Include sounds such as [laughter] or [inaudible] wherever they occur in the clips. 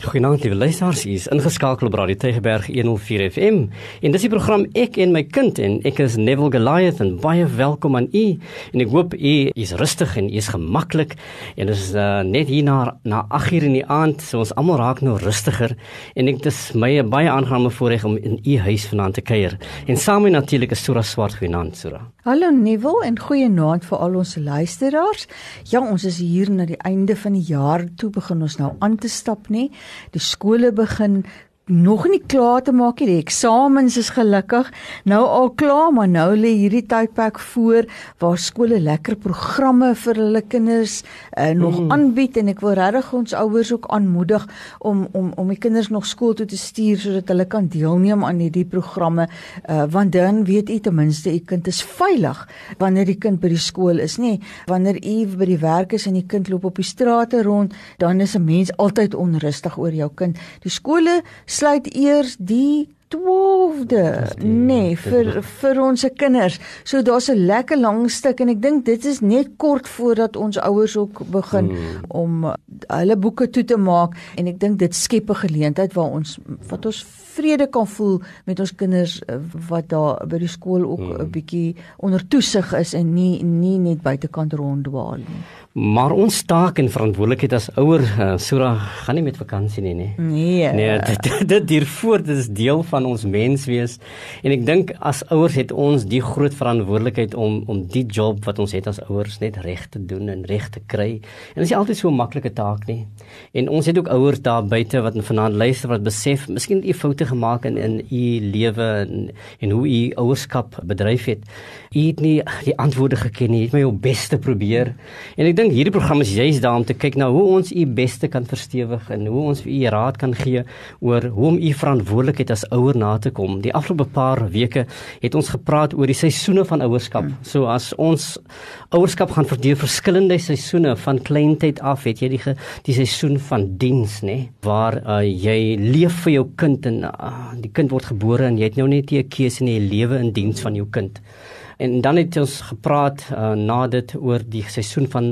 Goeienaand lieve luisteraars, hier is ingeskakel op Radio Tygerberg 104 FM. En dis die program Ek en my kind en ek is Neville Goliath en baie welkom aan u. En ek hoop u is rustig en u is gemaklik. En dit is uh, net hier na na 8uur in die aand, so ons almal raak nou rustiger en ek dis my baie aangename voorreg om in u huis vanaand te kuier. En saam met natuurlik is Sura Swart genaamd Sura. Hallo Neville en goeienaand vir al ons luisteraars. Ja, ons is hier na die einde van die jaar toe begin ons nou aan te stap, nê? Die skole begin nog nie klaar te maak nie. Die eksamens is gelukkig nou al klaar, maar nou lê hierdie tydperk voor waar skole lekker programme vir hulle kinders uh, nog mm. aanbied en ek wil regtig ons ouers ook aanmoedig om om om die kinders nog skool toe te stuur sodat hulle kan deelneem aan hierdie programme uh, want dan weet u ten minste u kind is veilig wanneer die kind by die skool is, nê? Wanneer u by die werk is en die kind loop op die strate rond, dan is 'n mens altyd onrustig oor jou kind. Die skole sluit eers die 12de nee vir vir ons se kinders. So daar's 'n lekker lang stuk en ek dink dit is net kort voordat ons ouers ook begin hmm. om hulle boeke toe te maak en ek dink dit skep 'n geleentheid waar ons wat ons vrede kan voel met ons kinders eh, wat daar by die skool ook 'n hmm. bietjie onder toesig is en nie nie net buitekant ronddwaal nie. Maar ons taak en verantwoordelikheid as ouer, uh, Sura, gaan nie met vakansie nie, nee. Nee. Nee, [laughs] dit dit hier voor dit is deel van ons menswees. En ek dink as ouers het ons die groot verantwoordelikheid om om die job wat ons het as ouers net reg te doen en reg te kry. En dit is nie altyd so 'n maklike taak nie. En ons het ook ouers daar buite wat vanaand luister wat besef, miskien het u foute gemaak in in u lewe en en hoe u ouerskap bedryf het. U het nie die antwoorde geken nie. U het my jou bes te probeer. En ek dink hierdie program is juist daar om te kyk na hoe ons u beste kan verstewig en hoe ons vir u raad kan gee oor hoe om u verantwoordelikheid as ouer na te kom. Die afgelope paar weke het ons gepraat oor die seisoene van ouerskap. So as ons ouerskap gaan verdeel verskillende seisoene van kleintyd af, het jy die die seisoen van diens, nê, waar uh, jy leef vir jou kind en uh, die kind word gebore en jy het nou net 'n keuse in jou lewe in diens van jou kind. En dan het ons gepraat uh, na dit oor die seisoen van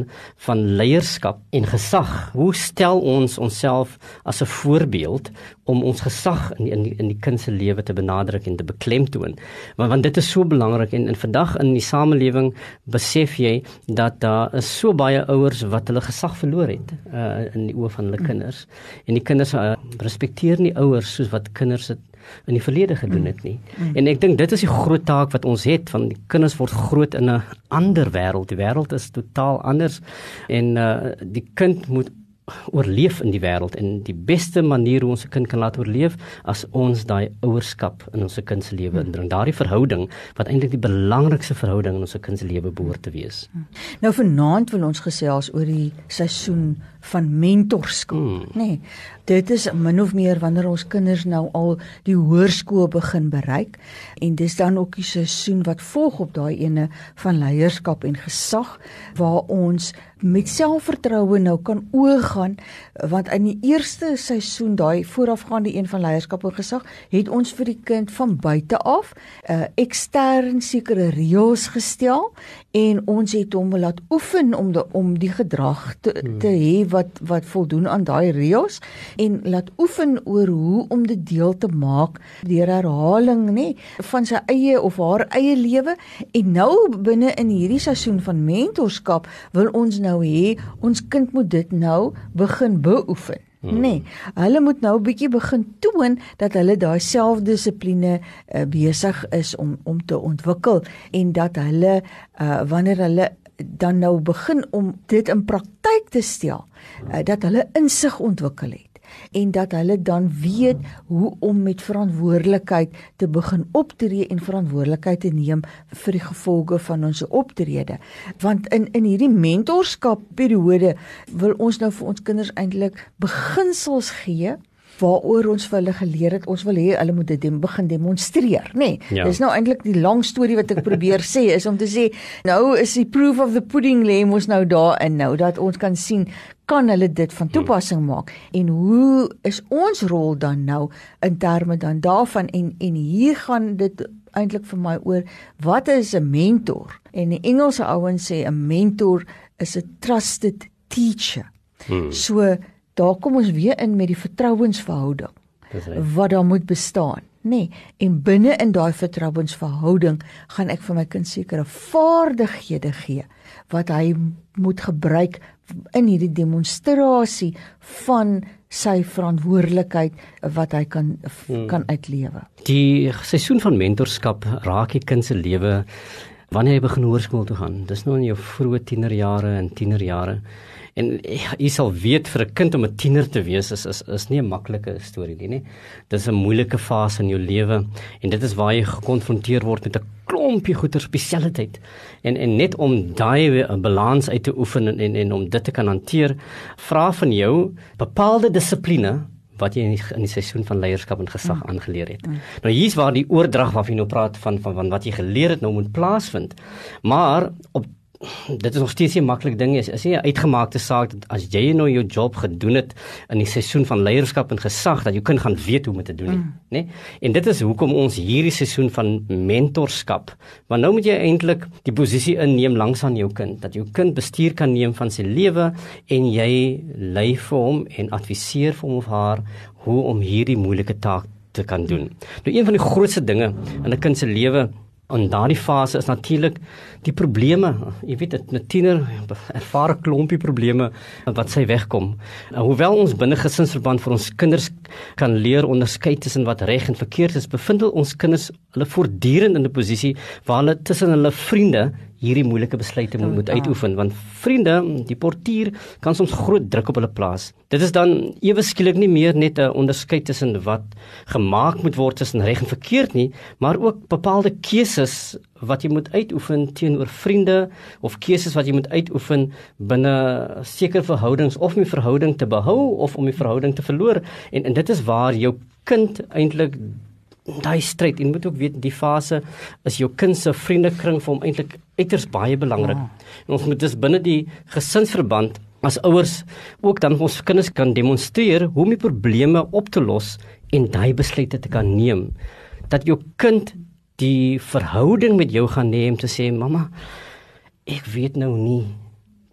van leierskap en gesag. Hoe stel ons onsself as 'n voorbeeld om ons gesag in in die, in die kind se lewe te benadruk en te beklemtoon? Want want dit is so belangrik en in vandag in die samelewing besef jy dat daar is so baie ouers wat hulle gesag verloor het uh, in die oë van hulle kinders. En die kinders uh, respekteer nie ouers soos wat kinders dit in die verlede gedoen het nie. Mm. En ek dink dit is die groot taak wat ons het van die kinders word groot in 'n ander wêreld. Die wêreld is totaal anders en uh die kind moet oorleef in die wêreld en die beste manier hoe ons 'n kind kan laat oorleef as ons daai ouerskap in ons kind se lewe indring. Daardie verhouding wat eintlik die belangrikste verhouding in ons kind se lewe behoort te wees. Nou vanaand wil ons gesels oor die seisoen van mentorskap, hmm. nê. Nee, dit is min of meer wanneer ons kinders nou al die hoërskool begin bereik en dis dan ook die seisoen wat volg op daai ene van leierskap en gesag waar ons met selfvertroue nou kan oorgaan want in die eerste seisoen daai voorafgaande een van leierskap en gesag het ons vir die kind van buite af 'n uh, ekstern sekere reëls gestel en ons het hom laat oefen om de, om die gedrag te, hmm. te hê wat wat voldoen aan daai reëls en laat oefen oor hoe om dit deel te maak deur herhaling nê van sy eie of haar eie lewe en nou binne in hierdie seisoen van mentorskap wil ons nou hê ons kind moet dit nou begin beoefen Hmm. Nee, hulle moet nou 'n bietjie begin toon dat hulle daai selfdissipline uh, besig is om om te ontwikkel en dat hulle uh, wanneer hulle dan nou begin om dit in praktyk te stel uh, dat hulle insig ontwikkel het en dat hulle dan weet hoe om met verantwoordelikheid te begin optree en verantwoordelikheid te neem vir die gevolge van ons optrede. Want in in hierdie mentorskap periode wil ons nou vir ons kinders eintlik beginsels gee waaroor ons vir hulle geleer het ons wil hê hulle moet dit begin demonstreer nê. Nee, ja. dis nou eintlik die lang storie wat ek probeer sê is om te sê nou is die proof of the pudding lê mos nou daar in nou dat ons kan sien kan hulle dit van toepassing maak? En hoe is ons rol dan nou in terme dan daarvan? En en hier gaan dit eintlik vir my oor wat is 'n mentor? En die Engelse ouens sê 'n mentor is 'n trusted teacher hmm. so daar kom ons weer in met die vertrouensverhouding wat daar moet bestaan nê nee, en binne in daai vertrouensverhouding gaan ek vir my kind sekere vaardighede gee wat hy moet gebruik in hierdie demonstrasie van sy verantwoordelikheid wat hy kan hmm. kan uitlewe. Die seisoen van mentorskap raak die kind se lewe wanneer hy begin hoërskool toe gaan. Dis nou in jou vroeë tienerjare en tienerjare. En jy sal weet vir 'n kind om 'n tiener te wees is is is nie 'n maklike storie nie, nê. Dis 'n moeilike fase in jou lewe en dit is waar jy gekonfronteer word met 'n klompie goeie spesialiteit. En en net om daai 'n balans uit te oefen en, en en om dit te kan hanteer, vra van jou bepaalde dissipline wat jy in die, in die seisoen van leierskap en gesag mm. aangeleer het. Mm. Nou hier's waar die oordrag waarvan jy nou praat van van van wat jy geleer het nou moet plaasvind. Maar op dit is nog steeds nie 'n maklik ding is is nie 'n uitgemaakte saak dat as jy nou jou job gedoen het in die seisoen van leierskap en gesag dat jou kind gaan weet hoe om te doen nie mm. nê en dit is hoekom ons hierdie seisoen van mentorskap want nou moet jy eintlik die posisie inneem langs aan jou kind dat jou kind bestuur kan neem van sy lewe en jy lei vir hom en adviseer vir hom of haar hoe om hierdie moeilike taak te kan doen nou een van die grootste dinge in 'n kind se lewe En daardie fase is natuurlik die probleme. Jy weet 'n tiener ervaar 'n klompie probleme wat sy wegkom. En hoewel ons binne gesinsverband vir ons kinders kan leer onderskei tussen wat reg en verkeerd is, bevind ons kinders hulle voortdurend in 'n posisie waar hulle tussen hulle vriende hierdie moeilike besluite moet, moet uitoefen want vriende, die portier kan soms groot druk op hulle plaas. Dit is dan ewe skielik nie meer net 'n onderskeid tussen wat gemaak moet word tussen reg en verkeerd nie, maar ook bepaalde keuses wat jy moet uitoefen teenoor vriende of keuses wat jy moet uitoefen binne sekere verhoudings of om die verhouding te behou of om die verhouding te verloor en en dit is waar jou kind eintlik daai stryd en moet ook weet die fase is jou kind se vriendekring vir hom eintlik uiters baie belangrik. Ja. En ons moet dus binne die gesinsverband as ouers ook dan ons kinders kan demonstreer hoe om die probleme op te los en daai besluite te kan neem. Dat jou kind die verhouding met jou gaan neem te sê mamma ek weet nou nie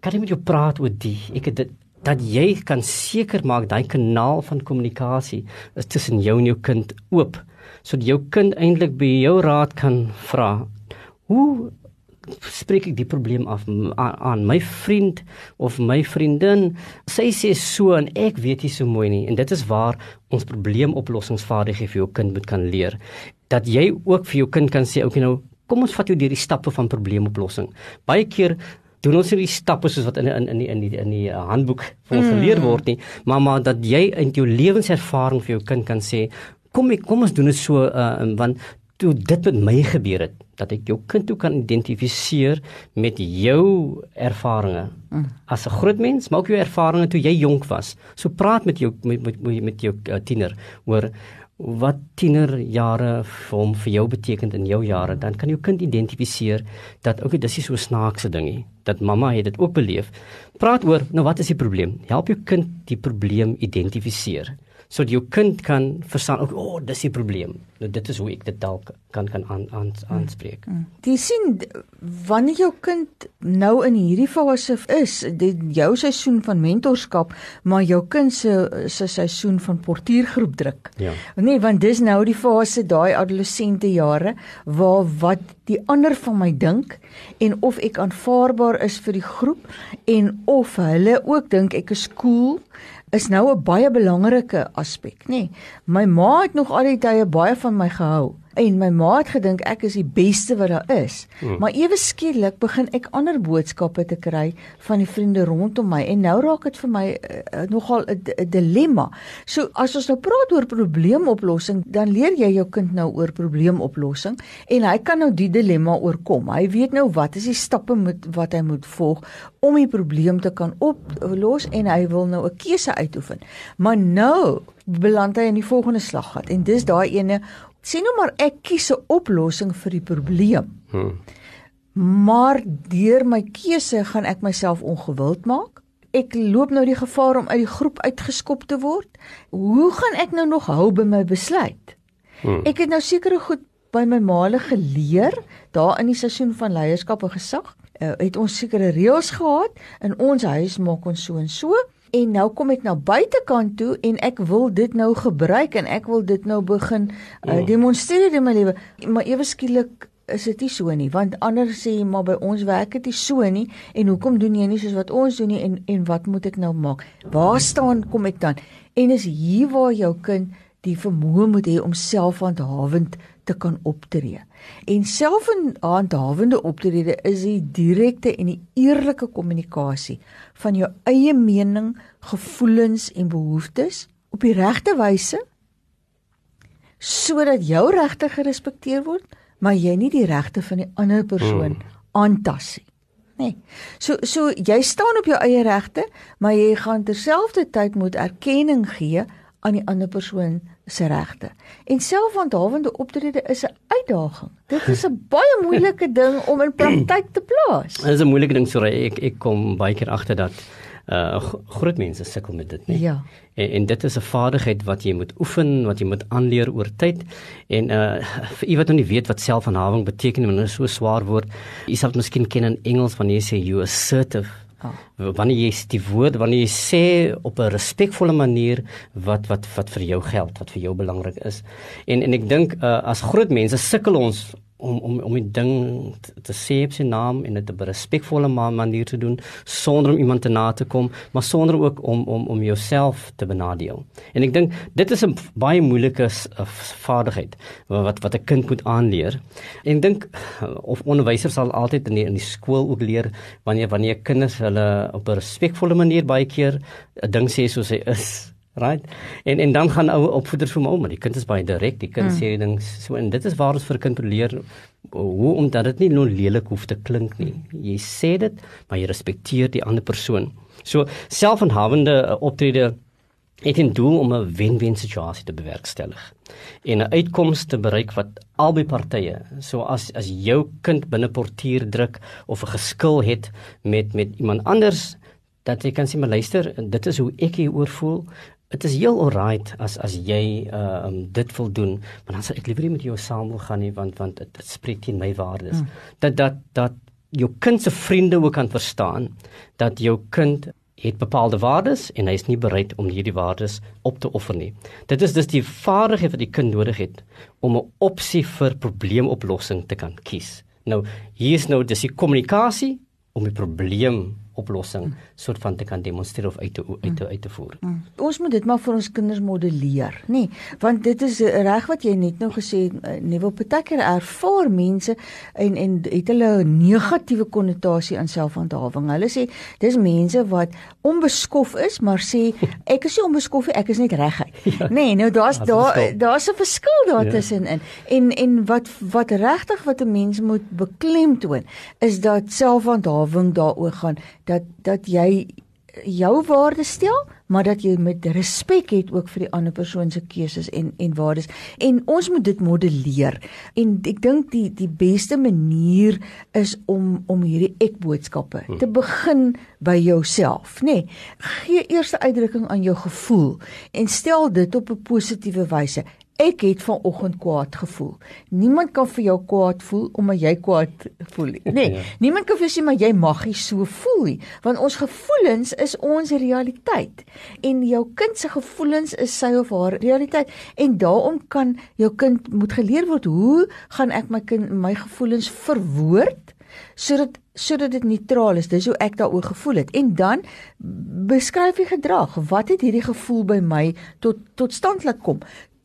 kan jy met jou praat oor die ek het dit dat jy kan seker maak daai kanaal van kommunikasie is tussen jou en jou kind oop sodat jou kind eintlik by jou raad kan vra. Hoe spreek ek die probleem af aan my vriend of my vriendin? Sy sê so en ek weet nie so mooi nie en dit is waar ons probleemoplossingsvaardighede vir jou kind moet kan leer. Dat jy ook vir jou kind kan sê, okay nou, kom ons vat jou deur die stappe van probleemoplossing. Baie keer doen ons hierdie stappe soos wat in in in die in die in die handboek vir ons geleer mm. word nie maar maar dat jy in jou lewenservaring vir jou kind kan sê kom ek kom ons doen dit so uh, want toe dit met my gebeur het dat ek jou kind toe kan identifiseer met jou ervarings mm. as 'n groot mens maar ook jou ervarings toe jy jonk was so praat met jou met met, met jou uh, tiener oor wat tienerjare vir hom vir jou beteken in jou jare dan kan jou kind identifiseer dat okay dis nie so snaakse ding nie dat mamma het dit ook beleef praat oor nou wat is die probleem? Help jou kind die probleem identifiseer sodat jou kind kan verstaan ook o, oh, dis die probleem. Nou dit is hoe ek dit dalk kan kan aan aan aanspreek. Mm. Jy sien wanneer jou kind nou in hierdie fase is, dit jou seisoen van mentorskap, maar jou kind se se seisoen van portuïergroep druk. Ja. Nee, want dis nou die fase daai adolessente jare waar wat die ander van my dink en of ek aanvaarbaar is vir die groep en of hulle ook dink ek is cool is nou 'n baie belangrike aspek, nê. Nee, my ma het nog al die tye baie van my gehou en my ma het gedink ek is die beste wat daar is. Hmm. Maar ewe skielik begin ek ander boodskappe te kry van die vriende rondom my en nou raak dit vir my uh, nogal 'n dilemma. So as ons nou praat oor probleemoplossing, dan leer jy jou kind nou oor probleemoplossing en hy kan nou die dilemma oorkom. Hy weet nou wat is die stappe moet wat hy moet volg om die probleem te kan oplos en hy wil nou 'n keuse uitoefen. Maar nou beland hy in die volgende slaggat en dis daai ene sien nou maar ek kies 'n oplossing vir die probleem. Hmm. Maar deur my keuse gaan ek myself ongewild maak. Ek loop nou die gevaar om uit die groep uitgeskop te word. Hoe gaan ek nou nog hou by my besluit? Hmm. Ek het nou sekere goed by my maale geleer daar in die seisoen van leierskap en gesag. Uh, het ons sekere reëls gehad in ons huis maak ons so en so en nou kom ek na buitekant toe en ek wil dit nou gebruik en ek wil dit nou begin uh, demonstreer in my lewe. Maar ewe skielik is dit nie so nie want ander sê maar by ons werk dit nie so nie en hoekom doen jy nie soos wat ons doen nie en en wat moet ek nou maak? Waar staan kom ek dan. En is hier waar jou kind die vermoë moet hê om selfhandhawend te kan optree. En selfhandhawende optrede is die direkte en die eerlike kommunikasie van jou eie mening, gevoelens en behoeftes op die regte wyse sodat jou regte gerespekteer word, maar jy nie die regte van die ander persoon hmm. aantas nie. Nee. So so jy staan op jou eie regte, maar jy gaan terselfdertyd moet erkenning gee aan die ander persoon se regte. En selfhandhawende optrede is 'n uitdaging. Dit is 'n [laughs] baie moeilike ding om in praktyk te plaas. Dit is 'n moeilike ding so ek ek kom baie keer agter dat uh groot mense sukkel met dit, nee. Ja. En, en dit is 'n vaardigheid wat jy moet oefen, wat jy moet aanleer oor tyd. En uh vir iemand wat nie weet wat selfhandhawing beteken, wanneer dit so swaar word, jy sal dit miskien ken in Engels wanneer jy sê you assertive Oh. Wanneer jy die woord wanneer jy sê op 'n respekvolle manier wat wat wat vir jou geld, wat vir jou belangrik is. En en ek dink uh, as groot mense sukkel ons om om om die ding te sê op sy naam en dit op 'n respekvolle manier te doen sonder om iemand te na te kom, maar sonder ook om om om jouself te benadeel. En ek dink dit is 'n baie moeilike vaardigheid wat wat 'n kind moet aanleer. En ek dink of onderwysers sal altyd in die, in die skool ook leer wanneer wanneer kinders hulle op 'n respekvolle manier baie keer 'n ding sê soos hy is right? En en dan gaan ou opvoeders vir my om die kind is baie direk die kind mm. sê ding. So en dit is waar ons vir kind leer hoe om dat dit nie nou lelik hoef te klink nie. Jy sê dit maar jy respekteer die ander persoon. So selfhandhawende uh, optrede het 'n doel om 'n wen-wen situasie te bewerkstellig en 'n uitkoms te bereik wat albei partye so as as jou kind binne portuier druk of 'n geskil het met met iemand anders dat jy kan sê maar luister dit is hoe ek hieroor voel Dit is heel alright as as jy uh um, dit wil doen, maar dan sal ek liever nie met jou saam wil gaan nie want want dit, spreek teen my waardes. Hmm. Dat dat dat jou kind se vriende ook kan verstaan dat jou kind het bepaalde waardes en hy is nie bereid om hierdie waardes op te offer nie. Dit is dus die vaardigheid wat die kind nodig het om 'n opsie vir probleemoplossing te kan kies. Nou hier is nou dis die kommunikasie om die probleem oplossing soort van te kan demonstreer of uit te uit te uit te voer. Mm. Ons moet dit maar vir ons kinders modelleer, nê? Nee, want dit is reg wat jy net nou gesê het, eh, nie wil partykeer ervaar mense en en het hulle 'n negatiewe konnotasie aan selfhandhawing. Hulle sê dis mense wat onbeskof is, maar sê [laughs] ek is nie onbeskof nie, ek is net reguit. [laughs] Ja. Nee, nou daar's daar daar's 'n verskil daar ja. tussenin. En en wat wat regtig wat 'n mens moet beklemtoon is dat selfhandhawing daaroor gaan dat dat jy jou waarde stel, maar dat jy met respek het ook vir die ander persoon se keuses en en waardes. En ons moet dit modelleer. En ek dink die die beste manier is om om hierdie ek boodskappe hmm. te begin by jouself, nê. Nee, gee eers 'n uitdrukking aan jou gevoel en stel dit op 'n positiewe wyse. Ek het vanoggend kwaad gevoel. Niemand kan vir jou kwaad voel omdat jy kwaad voel nie. Nee, [laughs] ja. niemand kan vir jou sê maar jy mag nie so voel nie, want ons gevoelens is ons realiteit en jou kind se gevoelens is sy of haar realiteit en daarom kan jou kind moet geleer word hoe gaan ek my kind my gevoelens verwoord sodat sodat dit neutraal is. Dis hoe ek daaroor gevoel het. En dan beskryf jy gedrag. Wat het hierdie gevoel by my tot tot stand laat kom?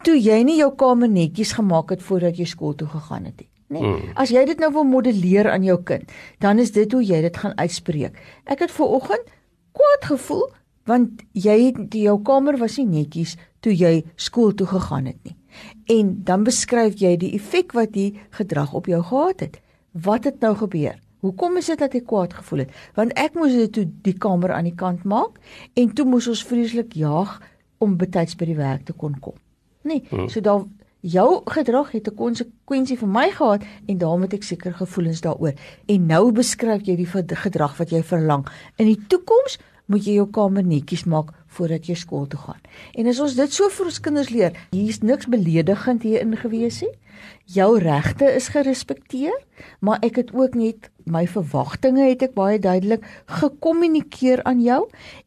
Toe jy nie jou kamer netjies gemaak het voordat jy skool toe gegaan het nie. Nee. Mm. As jy dit nou wil modelleer aan jou kind, dan is dit hoe jy dit gaan uitspreek. Ek het ver oggend kwaad gevoel want jy het jou kamer was nie netjies toe jy skool toe gegaan het nie. En dan beskryf jy die effek wat die gedrag op jou gehad het. Wat het nou gebeur? Hoekom is dit dat jy kwaad gevoel het? Want ek moes dit toe die kamer aan die kant maak en toe moes ons vreeslik jaag om betyds by die werk te kon kom nie. Hmm. So daar jou gedrag het 'n konsekwensie vir my gehad en daarom het ek seker gevoelens daaroor. En nou beskryf jy die gedrag wat jy verlang. In die toekoms moet jy jou kamer netjies maak voordat jy skool toe gaan. En as ons dit so vir ons kinders leer, hier's niks beledigend hier ingewees nie. Jou regte is gerespekteer, maar ek het ook net my verwagtinge het ek baie duidelik gekommunikeer aan jou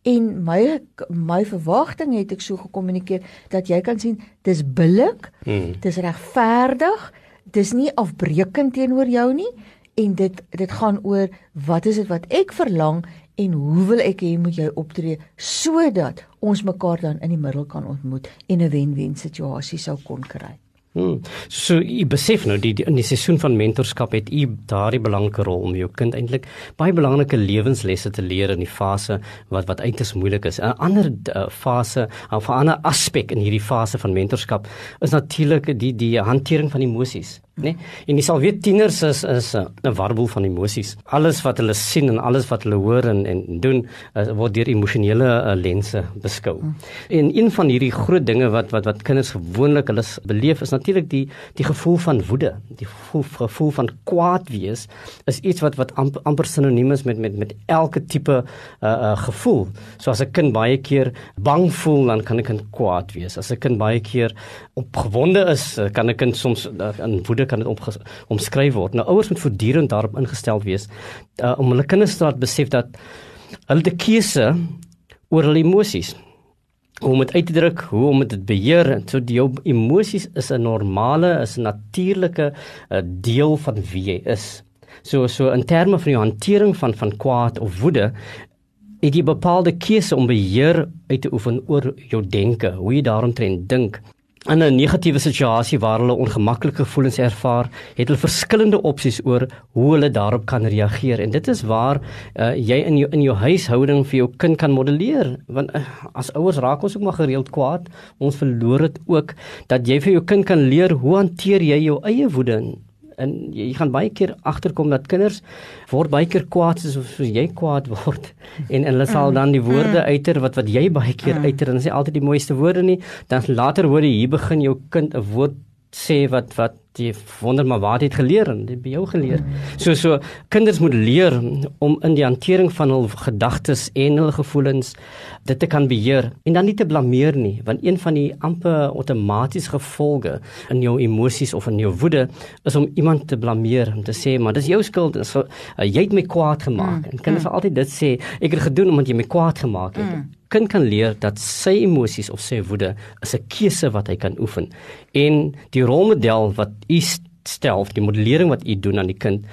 en my my verwagtinge het ek so gekommunikeer dat jy kan sien dis billik, hmm. dis regverdig, dis nie afbreekend teenoor jou nie en dit dit gaan oor wat is dit wat ek verlang en hoe wil ek hê moet jy optree sodat ons mekaar dan in die middel kan ontmoet en 'n wen-wen situasie sou kon kry. Hmm. So u besef nou die, die in die seisoen van mentorskap het u daardie belangrike rol om jou kind eintlik baie belangrike lewenslesse te leer in die fase wat wat uiters moeilik is. 'n Ander uh, fase of 'n ander aspek in hierdie fase van mentorskap is natuurlik die die hantering van emosies nê? Nee? En jy sal weet tieners is is 'n warboel van emosies. Alles wat hulle sien en alles wat hulle hoor en en doen uh, word deur emosionele uh, lense beskou. Mm. En een van hierdie groot dinge wat wat wat kinders gewoonlik hulle beleef is natuurlik die die gevoel van woede, die gevoel, gevoel van kwaad wees is iets wat wat amper, amper sinoniem is met met met elke tipe uh, uh, gevoel. So as 'n kind baie keer bang voel, dan kan 'n kind kwaad wees. As 'n kind baie keer opgewonde is, kan 'n kind soms uh, in woede kan dit omskryf word. Nou ouers moet voortdurend daarop ingestel wees uh, om hulle kinders te laat besef dat hulle die keuse oor hulle emosies hoe om dit uit te druk, hoe om dit te beheer. So jou emosies is 'n normale, is 'n natuurlike uh, deel van wie jy is. So so in terme van jou hantering van van kwaad of woede het jy bepaalde keuse om beheer uit te oefen oor jou denke, hoe jy daaromtrent dink in 'n negatiewe situasie waar hulle ongemaklike gevoelens ervaar, het hulle verskillende opsies oor hoe hulle daarop kan reageer. En dit is waar uh, jy in jou in jou huishouding vir jou kind kan modelleer. Want uh, as ouers raak ons ook maar gereeld kwaad, ons verloor dit ook. Dat jy vir jou kind kan leer hoe hanteer jy jou eie woede en jy gaan baie keer agterkom dat kinders word baie keer kwaad soos, soos jy kwaad word [laughs] en, en hulle sal dan die woorde mm. uiter wat wat jy baie keer mm. uiter en sê altyd die mooiste woorde nie dan later hoor jy hier begin jou kind 'n woord sê wat wat jy wonder maar waar het geleer en dit by jou geleer. So so kinders moet leer om in die hantering van hul gedagtes en hul gevoelens dit te kan beheer en dan nie te blameer nie, want een van die amper outomatiese gevolge in jou emosies of in jou woede is om iemand te blameer om te sê maar dis jou skuld en so uh, jy het my kwaad gemaak. Mm, en kinders mm. sal altyd dit sê ek het gedoen omdat jy my kwaad gemaak het. Mm kind kan leer dat sy emosies of sy woede is 'n keuse wat hy kan oefen. En die rolmodel wat u stel, die modellering wat u doen aan die kind,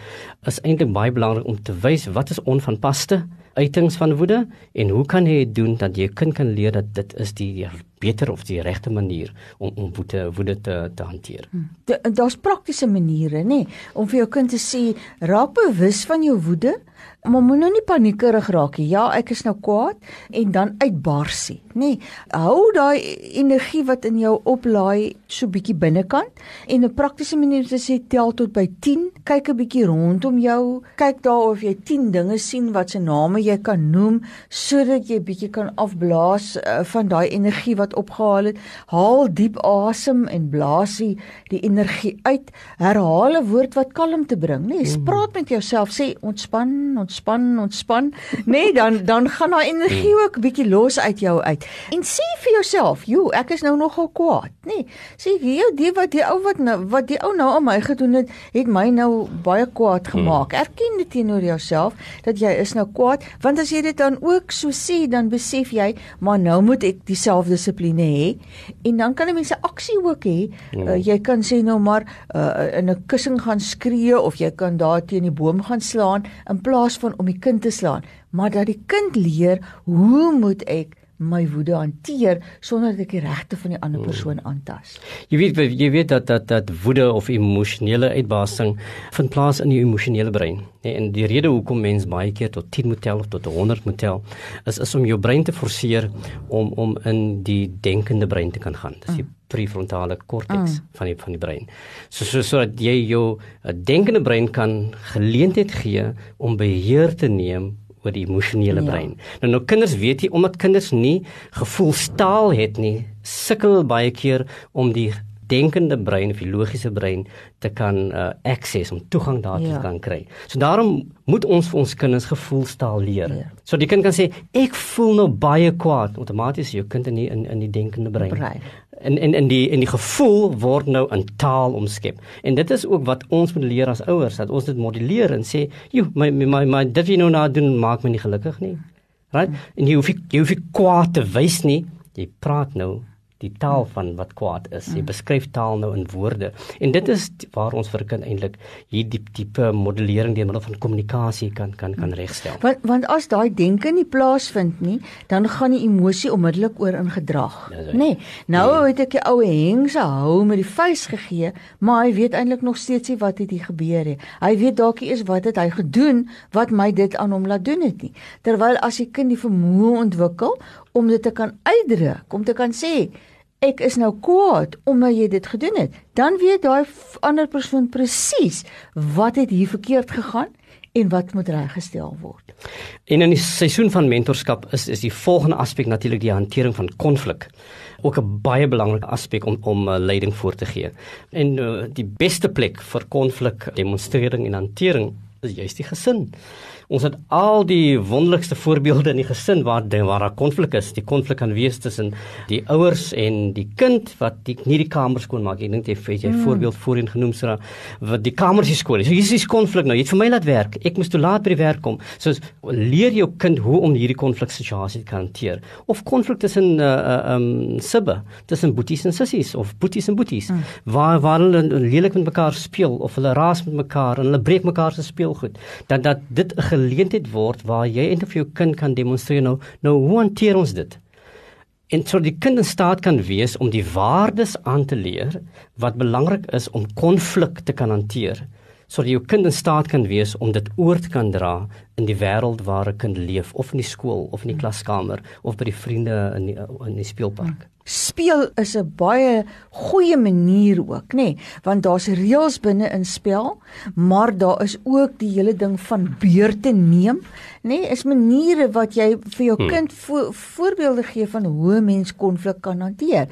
is eintlik baie belangrik om te wys wat is onvanpaste uitings van woede en hoe kan jy dit doen dat jy kind kan leer dat dit is die beter of die regte manier om om woede woede te te hanteer. Hmm. Daar's praktiese maniere, nê, nee, om vir jou kind te sê raak bewus van jou woede Maar moet nou nie paniekerig raak nie. Ja, ek is nou kwaad en dan uitbarsie, nê. Nee, hou daai energie wat in jou oplaai so bietjie binnekant en 'n praktiese manier is sê tel tot by 10. Kyk 'n bietjie rondom jou. Kyk daar of jy 10 dinge sien wat se name jy kan noem sodat jy bietjie kan afblaas uh, van daai energie wat opgehaal het. Haal diep asem en blaas die energie uit. Herhaal 'n woord wat kalmte bring, nê. Nee, praat met jouself, sê ontspan, ontspan ontspan, ontspan, nee, dan dan gaan daai energie ook bietjie los uit jou uit. En sê vir jouself, "Jo, ek is nou nogal kwaad." Nee, sê jy die wat die ou wat nou wat die ou nou aan my gedoen het, het my nou baie kwaad gemaak. Erken dit teenoor jouself dat jy is nou kwaad, want as jy dit dan ook so sê, dan besef jy, "Maar nou moet ek dieselfde dissipline hê." En dan kan 'n mens 'n aksie ook hê. Uh, jy kan sê nou maar uh, in 'n kussing gaan skree of jy kan daar teen die boom gaan slaan in plaas van om die kind te slaan, maar dat die kind leer hoe moet ek my woede hanteer sonder dat ek die regte van die ander persoon aantas. Jy weet jy weet dat dat dat woede of emosionele uitbarsting vind plaas in die emosionele brein. Nee, en die rede hoekom mens baie keer tot 10 moet tel of tot 100 moet tel is is om jou brein te forceer om om in die denkende brein te kan gaan. Dis die mm. prefrontale korteks mm. van die van die brein. So so sodat jy jou uh, denkende brein kan geleentheid gee om beheer te neem oor die emosionele ja. brein. Nou nou kinders weet jy omdat kinders nie gevoelstaal het nie, sukkel baie keer om die denkende brein of die logiese brein te kan uh, access om toegang daartoe ja. te kan kry. So daarom moet ons vir ons kinders gevoelstaal leer. Ja. So die kind kan sê ek voel nou baie kwaad, outomaties jou kind in die, in in die denkende brein. brein en en in die in die gevoel word nou in taal omskep. En dit is ook wat ons moet leer as ouers dat ons dit modelleer en sê, "Jo, my my my, my dit wie nou na doen maak my nie gelukkig nie." Right? En jy hoef jy hoef kwaad te wys nie. Jy praat nou die taal van wat kwaad is. Jy beskryf taal nou in woorde. En dit is waar ons vir kind eintlik hierdie tipe modellering deur middel van kommunikasie kan kan kan regstel. Want want as daai denke nie plaasvind nie, dan gaan die emosie onmiddellik oor in gedrag. Nê. Nee, nou nee. het ek die oue hengse hou met die vuis gegee, maar hy weet eintlik nog steeds nie wat het hier gebeur nie. Hy weet dalk nie eens wat het hy gedoen wat my dit aan hom laat doen het nie. Terwyl as die kind die vermoë ontwikkel om dit te kan uitdruk, om te kan sê ek is nou kwaad omdat jy dit gedoen het, dan weet daai ander persoon presies wat het hier verkeerd gegaan en wat moet reggestel word. En in die seisoen van mentorskap is is die volgende aspek natuurlik die hantering van konflik. Ook 'n baie belangrike aspek om om uh, leiding voor te gee. En uh, die beste plek vir konflik demonstrering en hantering is juist die gesin. Ons het al die wonderlikste voorbeelde in die gesin waar waar daar konflik is. Die konflik kan wees tussen die ouers en die kind wat die, nie die kamer skoon maak. Ek dink jy het jy mm. voorbeeld voorheen genoem sra wat die kamers is skoon. So hier is die konflik nou. Jy het vir my laat werk. Ek moes te laat by die werk kom. So leer jou kind hoe om hierdie konfliksituasie te hanteer. Of konflik tussen uh uh um sibbe, tussen boeties en sissies of boeties en boeties mm. waar waar hulle lelik met mekaar speel of hulle raas met mekaar en hulle breek mekaar se speelgoed. Dat dat dit 'n geleentheid word waar jy eintlik vir jou kind kan demonstreer nou nou hoe hanteer ons dit? En so die kind in staat kan wees om die waardes aan te leer wat belangrik is om konflik te kan hanteer. Sodat jou kind in staat kan wees om dit oor te kan dra in die wêreld waar 'n kind leef of in die skool of in die klaskamer of by die vriende in die in die speelpark. Speel is 'n baie goeie manier ook, nê, nee, want daar's reëls binne in spel, maar daar is ook die hele ding van beurte neem, nê, nee, is maniere wat jy vir jou hmm. kind vo voorbeelde gee van hoe 'n mens konflik kan hanteer.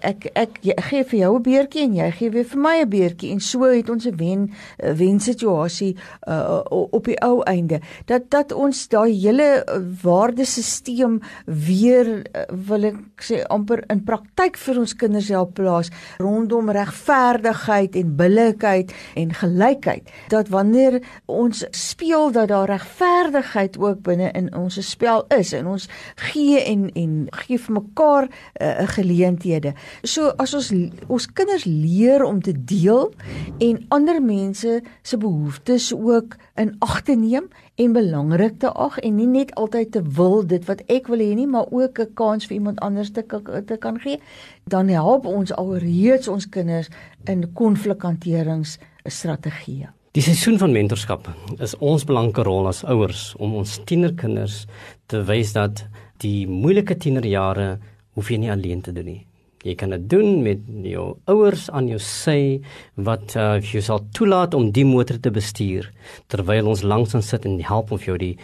Ek ek gee vir jou 'n beurtjie en jy gee weer vir my 'n beurtjie en so het ons 'n wen wen situasie uh, op die ou einde dat dat ons daai hele uh, waardesisteem weer uh, wil ek sê amper in praktyk vir ons kinders help plaas rondom regverdigheid en billikheid en gelykheid. Dat wanneer ons speel dat daar regverdigheid ook binne in ons spel is en ons gee en en gee vir mekaar 'n uh, geleenthede so as ons ons kinders leer om te deel en ander mense se behoeftes ook in ag te neem en belangrik te ag en nie net altyd te wil dit wat ek wil hê nie, maar ook 'n kans vir iemand anders te te kan gee, dan help ons alreeds ons kinders in konflikhanteringsstrategieë. Die seisoen van mentorskap is ons belangrike rol as ouers om ons tienerkinders te wys dat die moeilike tienerjare hoef jy nie alleen te doen nie. Jy kan dit doen met jou ouers aan jou sy wat uh, jou sal toelaat om die motor te bestuur terwyl ons langs ons sit en help om vir jou die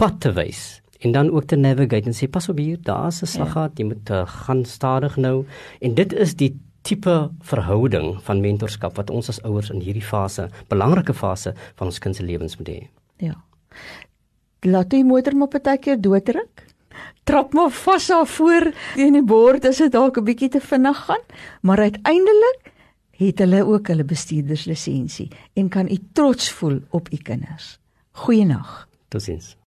pad te wys en dan ook te navigate en sê pas op hier daar's 'n slaggat jy moet uh, gaan stadig nou en dit is die tipe verhouding van mentorskap wat ons as ouers in hierdie fase belangrike fase van ons kind se lewens moet hê. Ja. Laat die motor maar partykeer doodruk trap maar vas daar voor teen die bord as dit dalk 'n bietjie te vinnig gaan, maar uiteindelik het hulle ook hulle bestuurderslisensie en kan u trots voel op u kinders. Goeienaand. Totsiens.